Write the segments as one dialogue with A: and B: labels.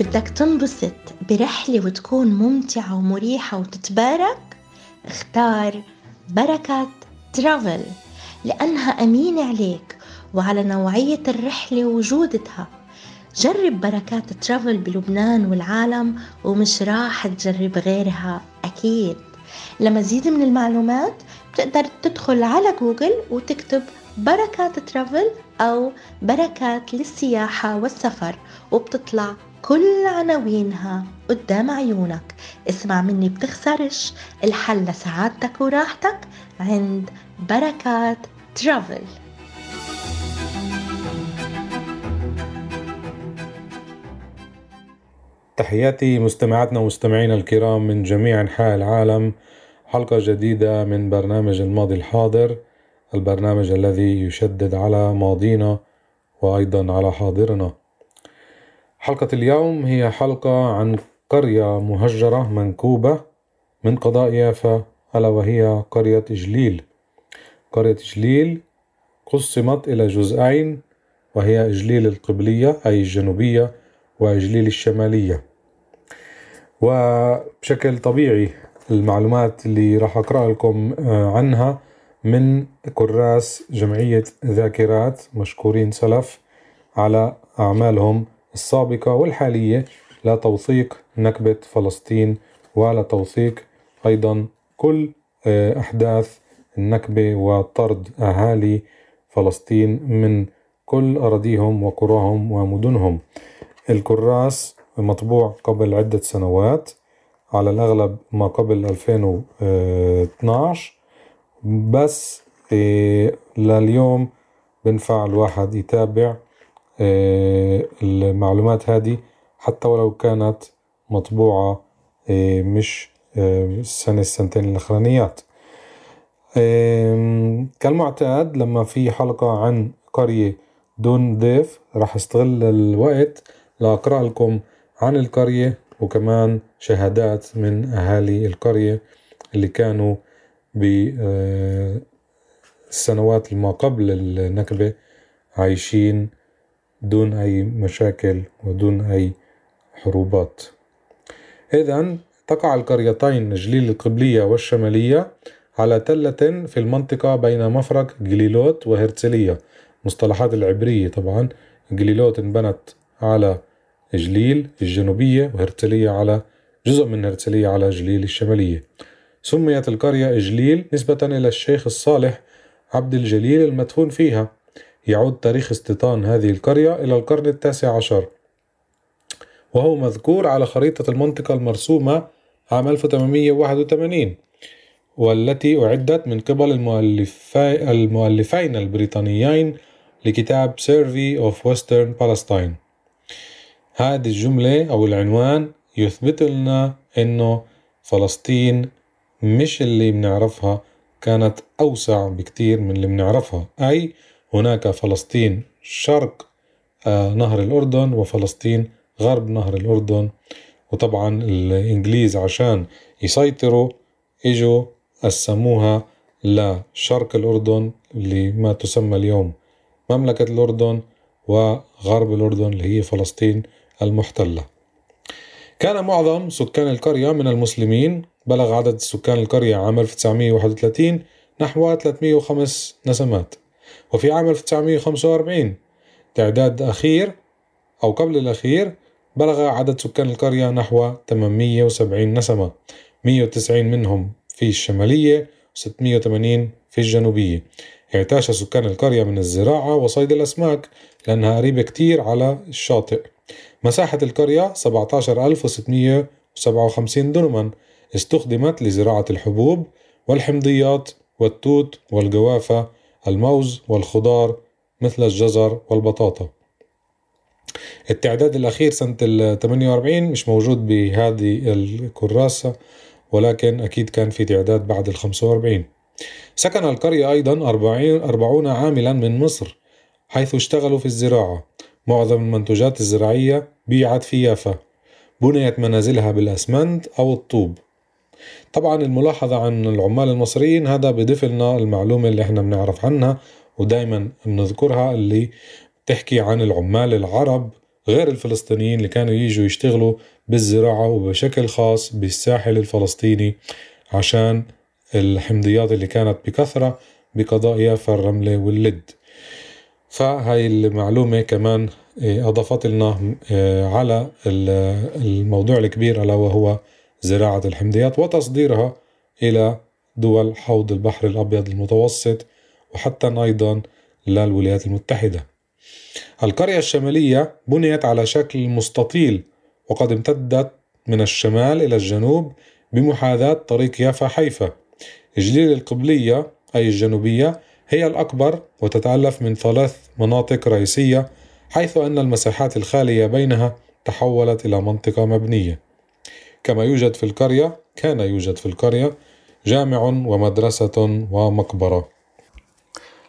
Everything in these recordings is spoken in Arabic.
A: بدك تنبسط برحلة وتكون ممتعة ومريحة وتتبارك اختار بركة ترافل لأنها أمينة عليك وعلى نوعية الرحلة وجودتها. جرب بركات ترافل بلبنان والعالم ومش راح تجرب غيرها أكيد. لمزيد من المعلومات بتقدر تدخل على جوجل وتكتب بركات ترافل أو بركات للسياحة والسفر وبتطلع كل عناوينها قدام عيونك. اسمع مني بتخسرش الحل لسعادتك وراحتك عند بركات ترافل
B: تحياتي مستمعاتنا ومستمعينا الكرام من جميع أنحاء العالم. حلقة جديدة من برنامج الماضي الحاضر البرنامج الذي يشدد على ماضينا وأيضا على حاضرنا. حلقة اليوم هي حلقة عن قرية مهجرة منكوبة من قضاء يافا ألا وهي قرية إجليل قرية إجليل قسمت إلى جزئين وهي إجليل القبلية أي الجنوبية وإجليل الشمالية. وبشكل طبيعي المعلومات اللي راح أقرأ لكم آه، عنها من كراس جمعية ذاكرات مشكورين سلف على أعمالهم السابقة والحالية لتوثيق نكبة فلسطين ولتوثيق أيضا كل آه، أحداث النكبة وطرد أهالي فلسطين من كل أراضيهم وقراهم ومدنهم. الكراس مطبوع قبل عدة سنوات على الأغلب ما قبل 2012 بس آه، لليوم بنفع الواحد يتابع المعلومات هذه حتى ولو كانت مطبوعة آه، مش السنة السنتين الأخرانيات. كالمعتاد لما في حلقة عن قرية دون ضيف راح استغل الوقت لأقرأ لكم عن القرية وكمان شهادات من أهالي القرية اللي كانوا بالسنوات ما قبل النكبة عايشين دون أي مشاكل ودون أي حروبات. إذا تقع القريتين جليل القبلية والشمالية على تلة في المنطقة بين مفرق جليلوت وهرتسلية مصطلحات العبرية طبعا. جليلوت انبنت على جليل الجنوبية وهرتسلية على جزء من هرتسلية على جليل الشمالية. سميت القرية إجليل نسبة إلى الشيخ الصالح عبد الجليل المدفون فيها. يعود تاريخ استيطان هذه القرية إلى القرن التاسع عشر. وهو مذكور على خريطة المنطقة المرسومة عام 1881 والتي أعدت من قبل المؤلفي المؤلفين البريطانيين لكتاب Survey of Western Palestine. هذه الجملة أو العنوان يثبت لنا أنه فلسطين مش اللي بنعرفها كانت أوسع بكتير من اللي بنعرفها أي هناك فلسطين شرق آه، نهر الأردن وفلسطين غرب نهر الأردن. وطبعا الإنجليز عشان يسيطروا إجوا قسموها لشرق الأردن اللي ما تسمى اليوم مملكة الأردن وغرب الأردن اللي هي فلسطين المحتلة. كان معظم سكان القرية من المسلمين بلغ عدد سكان القرية عام 1931 نحو 305 نسمات. وفي عام 1945 تعداد أخير أو قبل الأخير بلغ عدد سكان القرية نحو 870 نسمة 190 منهم في الشمالية و680 في الجنوبية. اعتاش سكان القرية من الزراعة وصيد الأسماك لأنها قريبة كتير على الشاطئ. مساحة القرية 17657 دنما استخدمت لزراعة الحبوب والحمضيات والتوت والجوافة الموز والخضار مثل الجزر والبطاطا. التعداد الأخير سنة ال 48 مش موجود بهذه الكراسة ولكن أكيد كان في تعداد بعد ال 45 سكن القرية أيضا 40 40 عاملا من مصر حيث اشتغلوا في الزراعة. معظم المنتوجات الزراعية بيعت في يافا. بنيت منازلها بالأسمنت أو الطوب. طبعا الملاحظة عن العمال المصريين هذا بضيف لنا المعلومة اللي إحنا بنعرف عنها ودايما بنذكرها اللي تحكي عن العمال العرب غير الفلسطينيين اللي كانوا يجوا يشتغلوا بالزراعة وبشكل خاص بالساحل الفلسطيني عشان الحمضيات اللي كانت بكثرة بقضاء يافا الرملة واللد. فهاي المعلومة كمان إيه، أضافت لنا إيه، على الموضوع الكبير ألا وهو زراعة الحمضيات وتصديرها إلى دول حوض البحر الأبيض المتوسط وحتى أيضا للولايات المتحدة. القرية الشمالية بنيت على شكل مستطيل وقد امتدت من الشمال إلى الجنوب بمحاذاة طريق يافا حيفا. إجليل القبلية أي الجنوبية هي الأكبر وتتألف من ثلاث مناطق رئيسية حيث أن المساحات الخالية بينها تحولت إلى منطقة مبنية. كما يوجد في القرية كان يوجد في القرية جامع ومدرسة ومقبرة.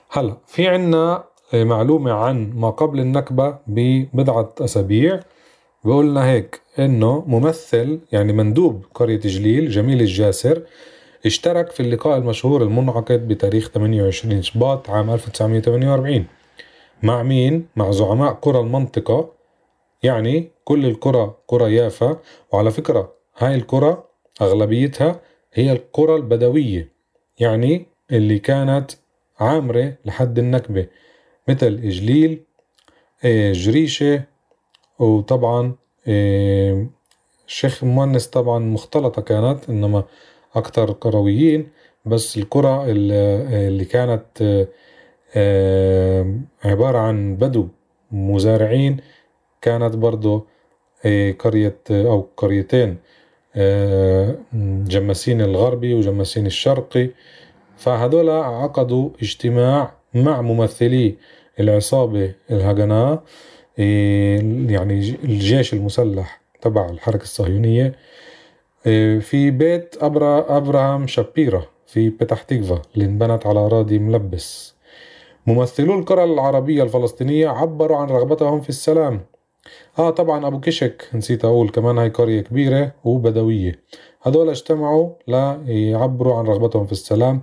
B: هلا في عنا معلومة عن ما قبل النكبة ببضعة أسابيع. بقولنا هيك إنه ممثل يعني مندوب قرية جليل جميل الجاسر اشترك في اللقاء المشهور المنعقد بتاريخ 28 شباط عام 1948 مع مين؟ مع زعماء قرى المنطقة يعني كل القرى قرى يافا. وعلى فكرة هاي القرى أغلبيتها هي القرى البدوية يعني اللي كانت عامرة لحد النكبة مثل إجليل آه، جريشة وطبعا آه، الشيخ مونس طبعا مختلطة كانت إنما أكثر قرويين بس القرى اللي كانت آه، عبارة عن بدو مزارعين كانت برضو قرية أو قريتين. جماسين الغربي وجماسين الشرقي. فهذول عقدوا اجتماع مع ممثلي العصابة الهجناء إيه، يعني الجيش المسلح تبع الحركة الصهيونية. إيه، في بيت أبرا أبراهام شابيرا في بتح تيكفا اللي انبنت على أراضي ملبس. ممثلو القرى العربية الفلسطينية عبروا عن رغبتهم في السلام. آه طبعا أبو كشك نسيت أقول كمان هاي قرية كبيرة وبدوية. هذول اجتمعوا ليعبروا عن رغبتهم في السلام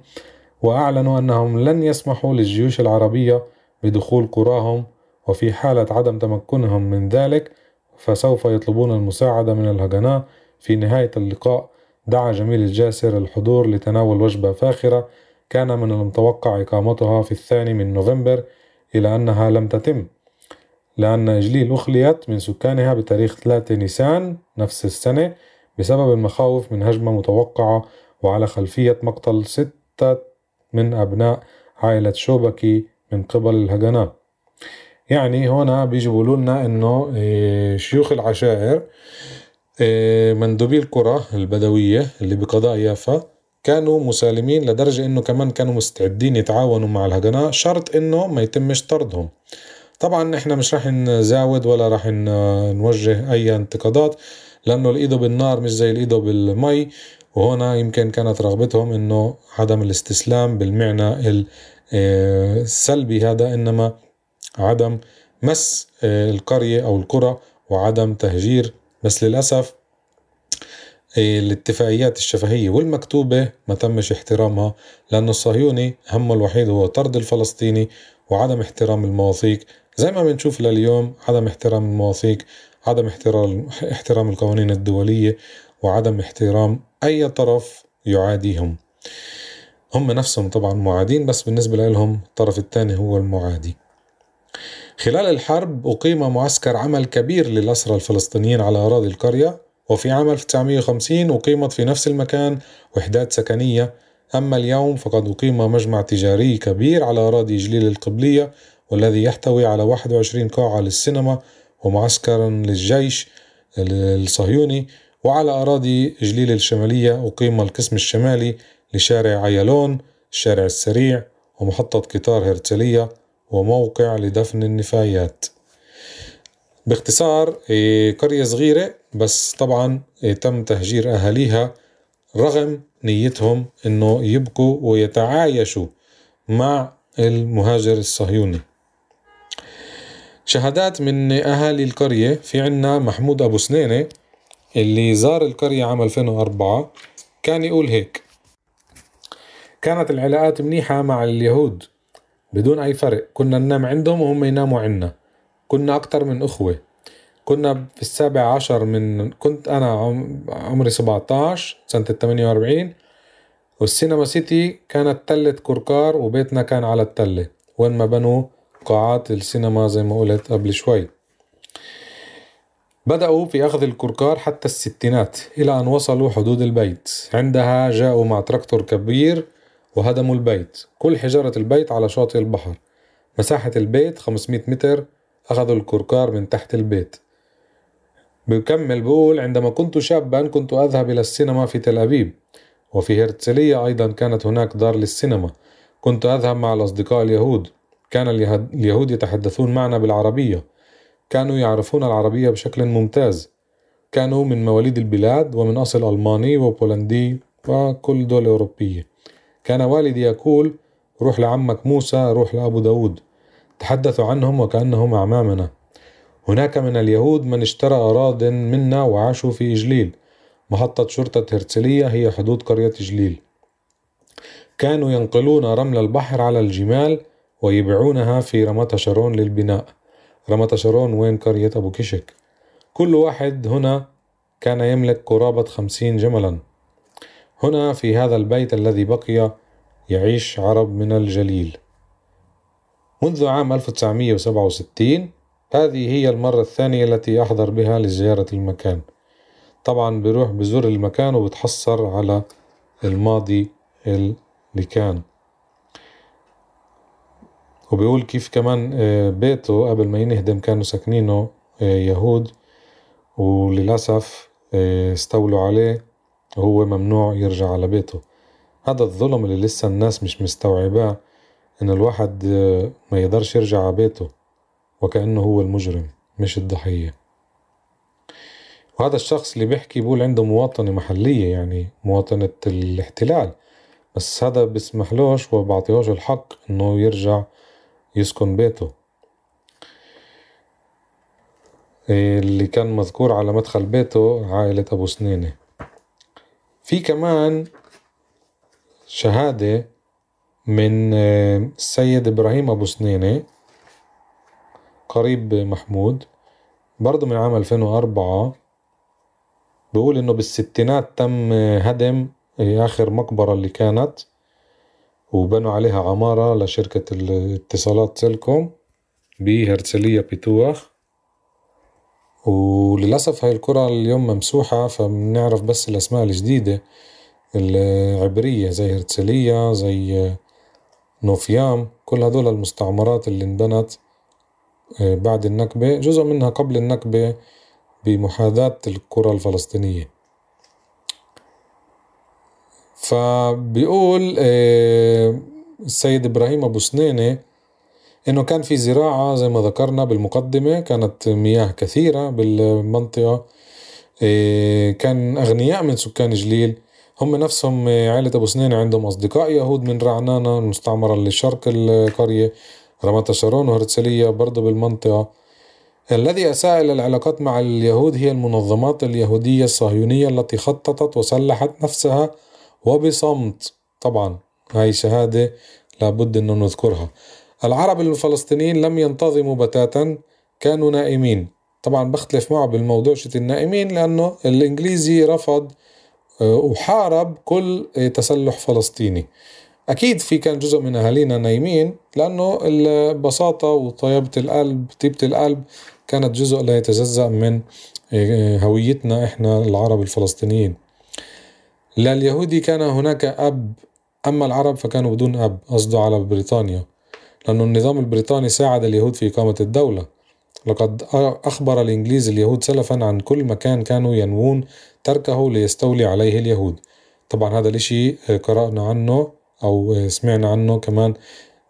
B: وأعلنوا أنهم لن يسمحوا للجيوش العربية بدخول قراهم وفي حالة عدم تمكنهم من ذلك فسوف يطلبون المساعدة من الهجناء. في نهاية اللقاء دعا جميل الجاسر الحضور لتناول وجبة فاخرة كان من المتوقع إقامتها في الثاني من نوفمبر إلى أنها لم تتم. لأن إجليل أخليت من سكانها بتاريخ 3 نيسان نفس السنة بسبب المخاوف من هجمة متوقعة وعلى خلفية مقتل ستة من أبناء عائلة شوبكي من قبل الهجناء يعني هنا بيجيبوا لنا إنه إيه، شيوخ العشائر إيه، مندوبي القرى البدوية اللي بقضاء يافا كانوا مسالمين لدرجة إنه كمان كانوا مستعدين يتعاونوا مع الهجناء شرط إنه ما يتمش طردهم. طبعا إحنا مش راح نزاود ولا راح نوجه أي انتقادات لأنه الايده بالنار مش زي الايده بالمي وهنا يمكن كانت رغبتهم إنه عدم الاستسلام بالمعنى السلبي هذا إنما عدم مس القرية أو القرى وعدم تهجير. بس للأسف الاتفاقيات الشفهية والمكتوبة ما تمش احترامها لأنه الصهيوني همه الوحيد هو طرد الفلسطيني وعدم احترام المواثيق. زي ما بنشوف لليوم عدم احترام المواثيق عدم احترام احترام القوانين الدولية وعدم احترام أي طرف يعاديهم. هم نفسهم طبعا معادين بس بالنسبة لهم الطرف الثاني هو المعادي. خلال الحرب أقيم معسكر عمل كبير للأسرى الفلسطينيين على أراضي القرية وفي عام 1950 أقيمت في نفس المكان وحدات سكنية. أما اليوم فقد أقيم مجمع تجاري كبير على أراضي جليل القبلية والذي يحتوي على 21 قاعة للسينما ومعسكرا للجيش الصهيوني وعلى أراضي جليل الشمالية أقيم القسم الشمالي لشارع عيالون الشارع السريع ومحطة قطار هرتلية وموقع لدفن النفايات. باختصار إيه، قرية صغيرة بس طبعا إيه، تم تهجير أهاليها رغم نيتهم إنه يبقوا ويتعايشوا مع المهاجر الصهيوني. شهادات من أهالي القرية. في عنا محمود أبو سنينة اللي زار القرية عام 2004 كان يقول هيك كانت العلاقات منيحة مع اليهود بدون أي فرق. كنا ننام عندهم وهم يناموا عنا. كنا أكتر من أخوة. كنا في السابع عشر من كنت أنا عمري 17 سنة 48 والسينما سيتي كانت تلة كركار وبيتنا كان على التلة. وين ما بنوا قاعات السينما زي ما قلت قبل شوي. بدأوا في أخذ الكركار حتى الستينات إلى أن وصلوا حدود البيت. عندها جاءوا مع تراكتور كبير وهدموا البيت. كل حجارة البيت على شاطئ البحر. مساحة البيت 500 متر. أخذوا الكركار من تحت البيت. بكمل بقول عندما كنت شابا كنت أذهب إلى السينما في تل أبيب. وفي هرتسلية أيضا كانت هناك دار للسينما. كنت أذهب مع الأصدقاء اليهود. كان اليهود يتحدثون معنا بالعربية. كانوا يعرفون العربية بشكل ممتاز. كانوا من مواليد البلاد ومن أصل ألماني وبولندي وكل دولة أوروبية. كان والدي يقول روح لعمك موسى روح لأبو داود. تحدثوا عنهم وكأنهم أعمامنا. هناك من اليهود من اشترى أراض منا وعاشوا في إجليل. محطة شرطة هرتسلية هي حدود قرية إجليل. كانوا ينقلون رمل البحر على الجمال ويبيعونها في رمة شارون للبناء. رمة شارون وين قرية أبو كشك. كل واحد هنا كان يملك قرابة خمسين جملا. هنا في هذا البيت الذي بقي يعيش عرب من الجليل. منذ عام 1967 هذه هي المرة الثانية التي أحضر بها لزيارة المكان. طبعا بروح بزور المكان وبتحصر على الماضي اللي كان. وبيقول كيف كمان آه، بيته قبل ما ينهدم كانوا ساكنينه آه، يهود وللأسف آه، استولوا عليه وهو ممنوع يرجع على بيته. هذا الظلم اللي لسه الناس مش مستوعباه إن الواحد ما يقدرش يرجع على بيته وكأنه هو المجرم مش الضحية. وهذا الشخص اللي بيحكي بيقول عنده مواطنة محلية يعني مواطنة الاحتلال. بس هذا بسمحلوش وبعطيهوش الحق إنه يرجع يسكن بيته. اللي كان مذكور على مدخل بيته عائلة أبو سنينة. في كمان شهادة من السيد إبراهيم أبو سنينة قريب محمود. برضه من عام 2004 بيقول إنه بالستينات تم هدم آخر مقبرة اللي كانت. وبنوا عليها عمارة لشركة الاتصالات سيلكوم بهرتسلية بيتوخ. وللأسف هاي القرى اليوم ممسوحة فبنعرف بس الأسماء الجديدة العبرية زي هرتسلية زي نوفيام. كل هذول المستعمرات اللي انبنت آه، بعد النكبة جزء منها قبل النكبة بمحاذاة القرى الفلسطينية. فبيقول آه، السيد إبراهيم أبو سنينة إنه كان في زراعة زي ما ذكرنا بالمقدمة كانت مياه كثيرة بالمنطقة آه، كان أغنياء من سكان جليل. هم نفسهم عائلة أبو سنينة عندهم أصدقاء يهود من رعنانة المستعمرة اللي شرق القرية رمات شارون وهرتسلية برضه بالمنطقة. الذي أساء إلى العلاقات مع اليهود هي المنظمات اليهودية الصهيونية التي خططت وسلحت نفسها وبصمت. طبعا هاي شهادة لابد أن نذكرها. العرب الفلسطينيين لم ينتظموا بتاتا كانوا نائمين. طبعا بختلف معه بالموضوع شت النائمين لأنه الإنجليزي رفض آه، وحارب كل تسلح فلسطيني. أكيد في كان جزء من أهالينا نايمين لأنه البساطة وطيبة القلب طيبة القلب كانت جزء لا يتجزأ من آه، هويتنا إحنا العرب الفلسطينيين. لليهودي كان هناك أب أما العرب فكانوا بدون أب قصده على بريطانيا لأن النظام البريطاني ساعد اليهود في إقامة الدولة. لقد أخبر الإنجليز اليهود سلفا عن كل مكان كانوا ينوون تركه ليستولي عليه اليهود. طبعا هذا الإشي قرأنا عنه أو سمعنا عنه كمان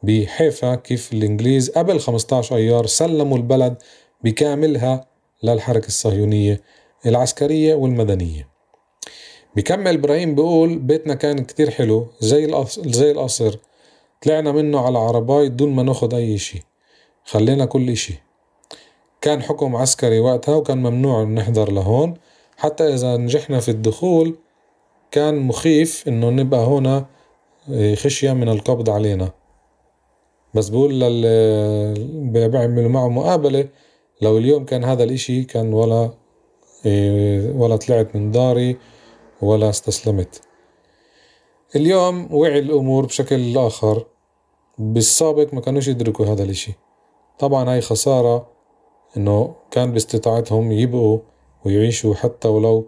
B: بحيفا كيف الإنجليز قبل 15 أيار سلموا البلد بكاملها للحركة الصهيونية العسكرية والمدنية. بكمل إبراهيم بيقول بيتنا كان كتير حلو زي القصر, زي القصر. طلعنا منه على عرباي دون ما ناخد أي إشي. خلينا كل إشي. كان حكم عسكري وقتها وكان ممنوع نحضر لهون. حتى إذا نجحنا في الدخول كان مخيف إنه نبقى هنا خشية من القبض علينا. بس بقول لل بيعملوا معه مقابلة. لو اليوم كان هذا الإشي كان ولا ولا طلعت من داري. ولا استسلمت. اليوم وعي الأمور بشكل آخر. بالسابق ما كانوش يدركوا هذا الإشي. طبعا هاي خسارة إنه كان باستطاعتهم يبقوا ويعيشوا حتى ولو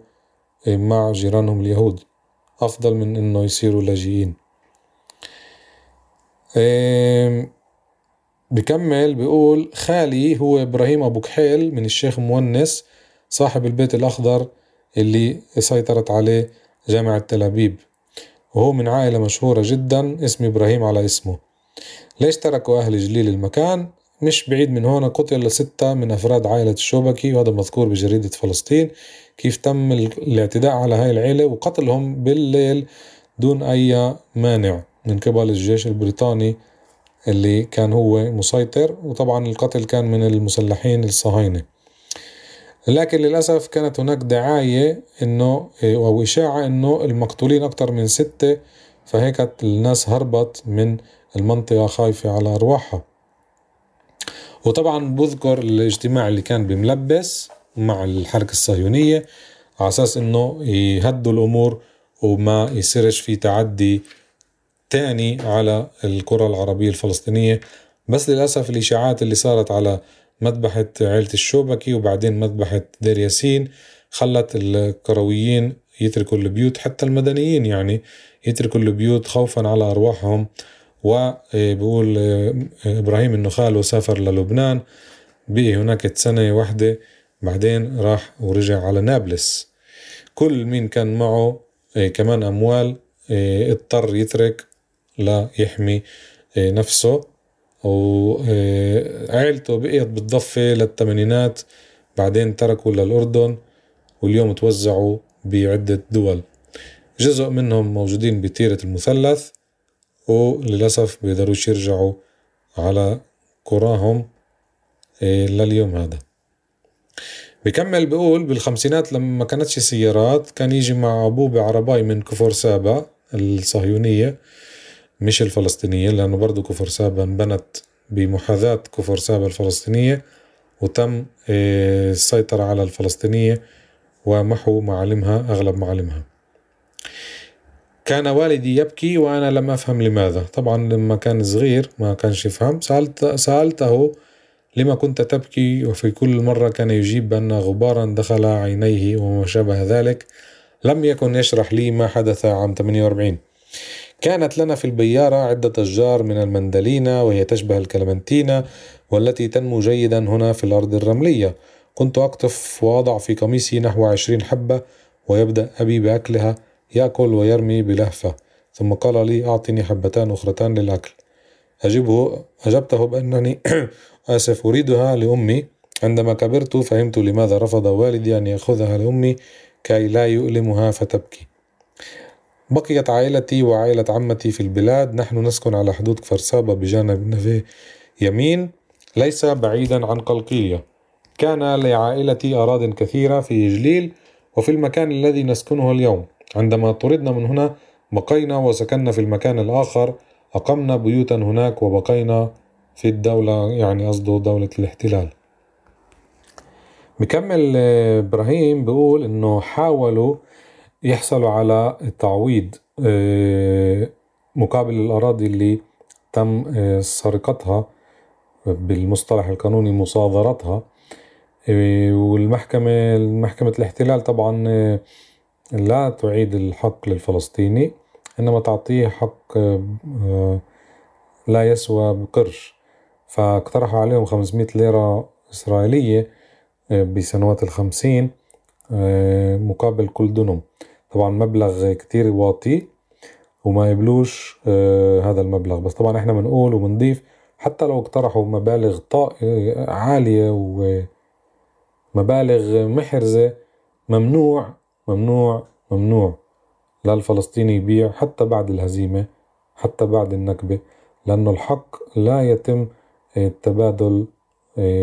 B: مع جيرانهم اليهود. أفضل من إنه يصيروا لاجئين. بكمل بيقول خالي هو إبراهيم أبو كحيل من الشيخ مونس صاحب البيت الأخضر. اللي سيطرت عليه جامعة تل أبيب. وهو من عائلة مشهورة جدا اسم إبراهيم على اسمه. ليش تركوا أهل جليل المكان؟ مش بعيد من هون قتل ستة من أفراد عائلة الشوبكي وهذا مذكور بجريدة فلسطين. كيف تم الاعتداء على هاي العيلة؟ وقتلهم بالليل دون أي مانع من قبل الجيش البريطاني اللي كان هو مسيطر. وطبعا القتل كان من المسلحين الصهاينة. لكن للأسف كانت هناك دعاية إنه أو إشاعة إنه المقتولين أكثر من ستة فهيك الناس هربت من المنطقة خايفة على أرواحها. وطبعا بذكر الاجتماع اللي كان بملبس مع الحركة الصهيونية على أساس إنه يهدوا الأمور وما يصيرش في تعدي تاني على الكرة العربية الفلسطينية. بس للأسف الإشاعات اللي صارت على مذبحة عيلة الشوبكي وبعدين مذبحة دير ياسين خلت الكرويين يتركوا البيوت حتى المدنيين يعني يتركوا البيوت خوفا على أرواحهم. وبقول إبراهيم إنه خاله سافر للبنان. بقي هناك سنة واحدة بعدين راح ورجع على نابلس. كل مين كان معه كمان أموال اضطر يترك لا يحمي نفسه. وعائلته بقيت بالضفة للثمانينات بعدين تركوا للأردن واليوم توزعوا بعدة دول. جزء منهم موجودين بتيرة المثلث وللأسف بيقدروش يرجعوا على قراهم لليوم هذا. بكمل بقول بالخمسينات لما ما كانتش سيارات كان يجي مع أبوه بعرباي من كفر سابا الصهيونية. مش الفلسطينية لأنه برضو كفر سابا انبنت بمحاذاة كفر سابا الفلسطينية وتم السيطرة على الفلسطينية ومحو معالمها أغلب معالمها. كان والدي يبكي وأنا لم أفهم لماذا. طبعا لما كان صغير ما كانش يفهم سألت سألته لما كنت تبكي وفي كل مرة كان يجيب بأن غبارا دخل عينيه وما شابه ذلك. لم يكن يشرح لي ما حدث عام 48 كانت لنا في البيارة عدة أشجار من المندلينا وهي تشبه الكلمنتينا والتي تنمو جيدا هنا في الأرض الرملية. كنت أقطف وأضع في قميصي نحو عشرين حبة ويبدأ أبي بأكلها يأكل ويرمي بلهفة. ثم قال لي أعطني حبتان أخرتان للأكل. أجبه أجبته بأنني آسف أريدها لأمي. عندما كبرت فهمت لماذا رفض والدي أن يأخذها لأمي كي لا يؤلمها فتبكي. بقيت عائلتي وعائلة عمتي في البلاد. نحن نسكن على حدود كفر سابا بجانب نفي يمين ليس بعيدا عن قلقيلية كان لعائلتي أراض كثيرة في جليل وفي المكان الذي نسكنه اليوم. عندما طردنا من هنا بقينا وسكننا في المكان الآخر. أقمنا بيوتا هناك وبقينا في الدولة يعني قصده دولة الاحتلال. بكمل إبراهيم بيقول إنه حاولوا يحصلوا على تعويض مقابل الأراضي اللي تم سرقتها بالمصطلح القانوني مصادرتها. والمحكمة محكمة الاحتلال طبعا لا تعيد الحق للفلسطيني إنما تعطيه حق لا يسوى بقرش. فاقترحوا عليهم 500 ليرة إسرائيلية بسنوات الخمسين. مقابل كل دنم. طبعا مبلغ كتير واطي وما يبلوش هذا المبلغ. بس طبعا إحنا بنقول وبنضيف حتى لو اقترحوا مبالغ عالية مبالغ محرزة ممنوع ممنوع ممنوع. للفلسطيني يبيع حتى بعد الهزيمة حتى بعد النكبة لأنه الحق لا يتم التبادل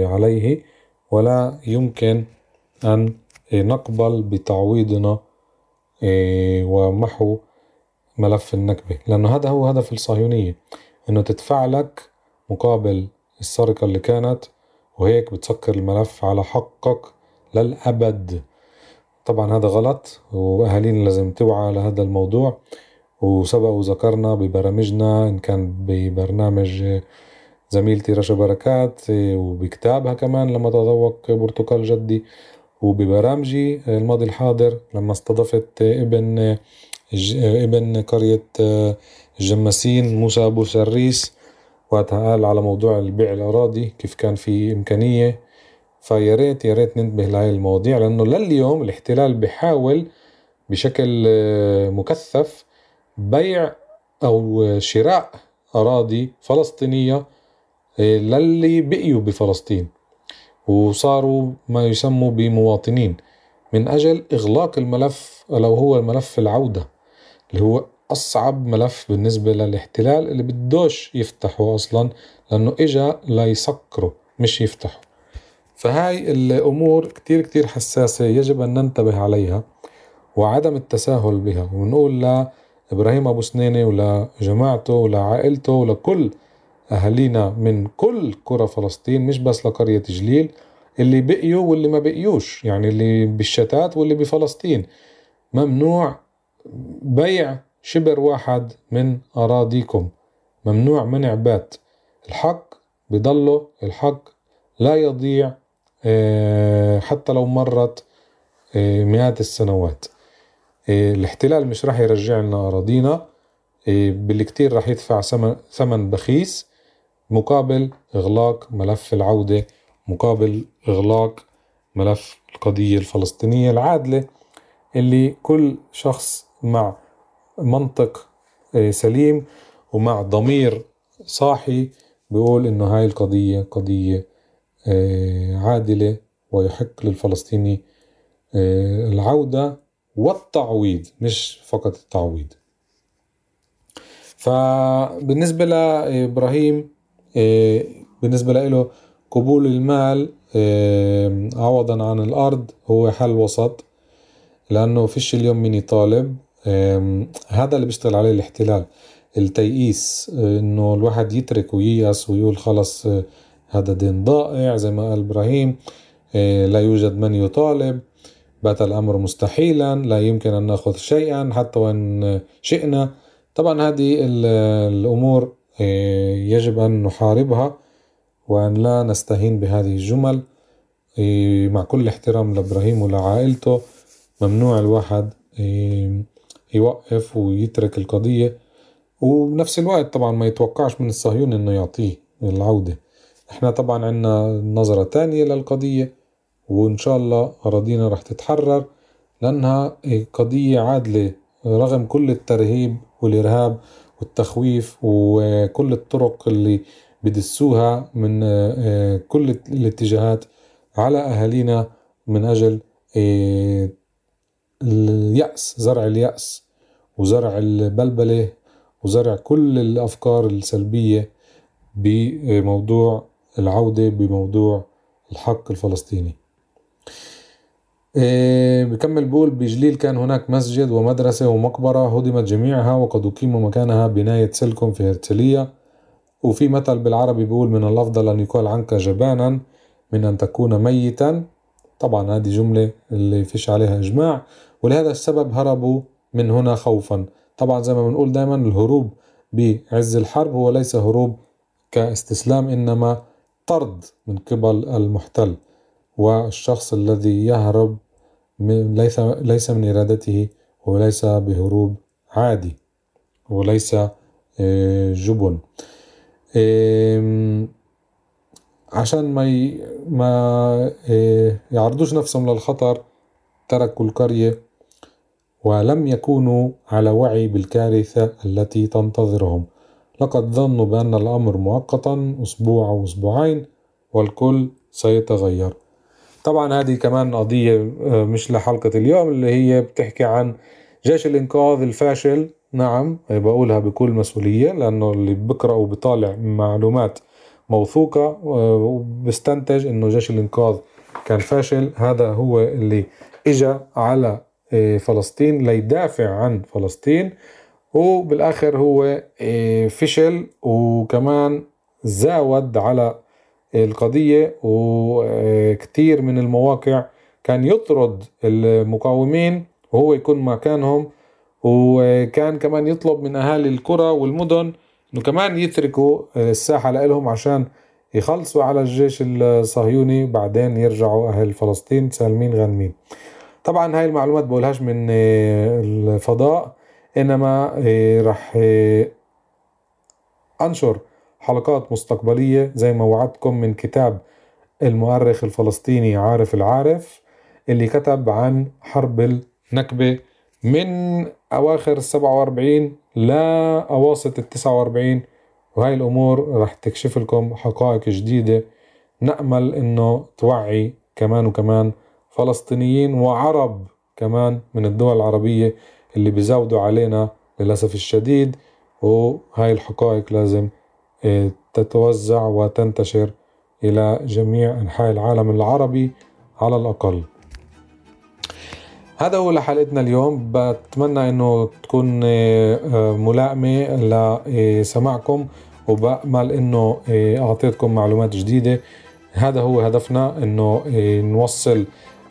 B: عليه ولا يمكن أن نقبل بتعويضنا ومحو ملف النكبة. لأنه هذا هو هدف الصهيونية إنه تدفع لك مقابل السرقة اللي كانت وهيك بتسكر الملف على حقك للأبد. طبعا هذا غلط وأهالينا لازم توعى لهذا الموضوع. وسبق وذكرنا ببرامجنا إن كان ببرنامج زميلتي رشا بركات وبكتابها كمان لما تذوق برتقال جدي. وببرامجي الماضي الحاضر لما استضفت ابن ابن قرية الجماسين موسى أبو سريس. وقتها قال على موضوع البيع الأراضي كيف كان في إمكانية. فيا ريت يا ريت ننتبه لهي المواضيع لأنه لليوم الاحتلال بحاول بشكل مكثف بيع أو شراء أراضي فلسطينية للي بقيوا بفلسطين. وصاروا ما يسموا بمواطنين. من أجل إغلاق الملف لو هو الملف العودة اللي هو أصعب ملف بالنسبة للاحتلال اللي بدوش يفتحه أصلا لأنه إجا ليسكره مش يفتحه فهاي الأمور كتير كتير حساسة يجب أن ننتبه عليها وعدم التساهل بها. ونقول لإبراهيم أبو سنينة ولجماعته ولعائلته ولكل أهالينا من كل قرى فلسطين مش بس لقرية جليل اللي بقيوا واللي ما بقيوش يعني اللي بالشتات واللي بفلسطين. ممنوع بيع شبر واحد من أراضيكم. ممنوع منع بات الحق بضله الحق لا يضيع حتى لو مرت مئات السنوات. الاحتلال مش راح يرجع لنا أراضينا. بالكتير راح يدفع ثمن بخيس. مقابل إغلاق ملف العودة مقابل إغلاق ملف القضية الفلسطينية العادلة اللي كل شخص مع منطق سليم ومع ضمير صاحي بيقول إنه هاي القضية قضية عادلة ويحق للفلسطيني العودة والتعويض مش فقط التعويض. فبالنسبة لإبراهيم بالنسبة له قبول المال عوضا عن الأرض هو حل وسط لأنه فيش اليوم من يطالب هذا اللي بيشتغل عليه الاحتلال التيئيس إنه الواحد يترك وييأس ويقول خلص هذا دين ضائع زي ما قال إبراهيم لا يوجد من يطالب بات الأمر مستحيلا لا يمكن أن نأخذ شيئا حتى وإن شئنا. طبعا هذه الأمور يجب أن نحاربها وأن لا نستهين بهذه الجمل. مع كل احترام لإبراهيم ولعائلته ممنوع الواحد يوقف ويترك القضية. وبنفس الوقت طبعا ما يتوقعش من الصهيون إنه يعطيه العودة. إحنا طبعا عنا نظرة تانية للقضية وإن شاء الله أراضينا رح تتحرر لأنها قضية عادلة رغم كل الترهيب والإرهاب. والتخويف وكل الطرق اللي بدسوها من كل الاتجاهات على أهالينا من أجل اليأس زرع اليأس وزرع البلبلة وزرع كل الأفكار السلبية بموضوع العودة بموضوع الحق الفلسطيني. بكمل بقول بجليل كان هناك مسجد ومدرسة ومقبرة هدمت جميعها وقد أقيم مكانها بناية سلكم في هرتلية. وفي مثل بالعربي بيقول من الأفضل أن يقال عنك جبانا من أن تكون ميتا. طبعا هذه جملة اللي فيش عليها إجماع. ولهذا السبب هربوا من هنا خوفا. طبعا زي ما بنقول دائما الهروب بعز الحرب هو ليس هروب كاستسلام إنما طرد من قبل المحتل. والشخص الذي يهرب ليس ليس من إرادته وليس بهروب عادي وليس جبن عشان ما. ما يعرضوش نفسهم للخطر تركوا القرية ولم يكونوا على وعي بالكارثة التي تنتظرهم لقد ظنوا بأن الأمر مؤقتا أسبوع أو أسبوعين والكل سيتغير طبعا هذه كمان قضية آه، مش لحلقة اليوم اللي هي بتحكي عن جيش الإنقاذ الفاشل. نعم بقولها بكل مسؤولية لأنه اللي بقرأ وبطالع معلومات موثوقة آه، وبستنتج إنه جيش الإنقاذ كان فاشل. هذا هو اللي إجا على آه، فلسطين ليدافع عن فلسطين. وبالآخر هو فشل وكمان زاود على القضية وكتير من المواقع كان يطرد المقاومين وهو يكون مكانهم وكان كمان يطلب من أهالي القرى والمدن إنه كمان يتركوا الساحة لهم عشان يخلصوا على الجيش الصهيوني بعدين يرجعوا أهل فلسطين سالمين غانمين. طبعا هاي المعلومات بقولهاش من الفضاء إنما رح أنشر حلقات مستقبلية زي ما وعدتكم من كتاب المؤرخ الفلسطيني عارف العارف اللي كتب عن حرب النكبة من أواخر السبعة وأربعين لأواسط التسعة وأربعين. وهاي الأمور راح تكشف لكم حقائق جديدة نأمل إنه توعي كمان وكمان فلسطينيين وعرب كمان من الدول العربية اللي بيزودوا علينا للأسف الشديد. وهاي الحقائق لازم تتوزع وتنتشر إلى جميع أنحاء العالم العربي على الأقل. هذا هو لحلقتنا اليوم. بتمنى إنه تكون آه، ملائمة لسماعكم وبأمل إنه آه، أعطيتكم معلومات جديدة. هذا هو هدفنا إنه نوصل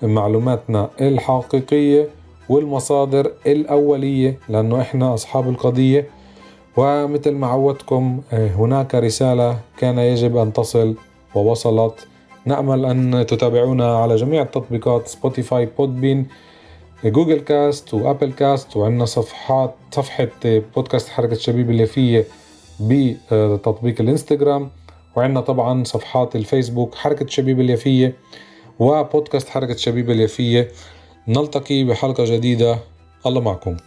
B: معلوماتنا الحقيقية والمصادر الأولية لأنه إحنا أصحاب القضية. ومثل ما عودتكم آه، هناك رسالة كان يجب أن تصل ووصلت. نأمل أن تتابعونا على جميع التطبيقات سبوتيفاي بودبين جوجل كاست و Apple cast وعندنا صفحات صفحة بودكاست حركة الشبيبة اليافية بتطبيق الإنستغرام. وعندنا طبعا صفحات الفيسبوك حركة الشبيب اليافية وبودكاست حركة الشبيب اليافية نلتقي بحلقة جديدة. الله معكم.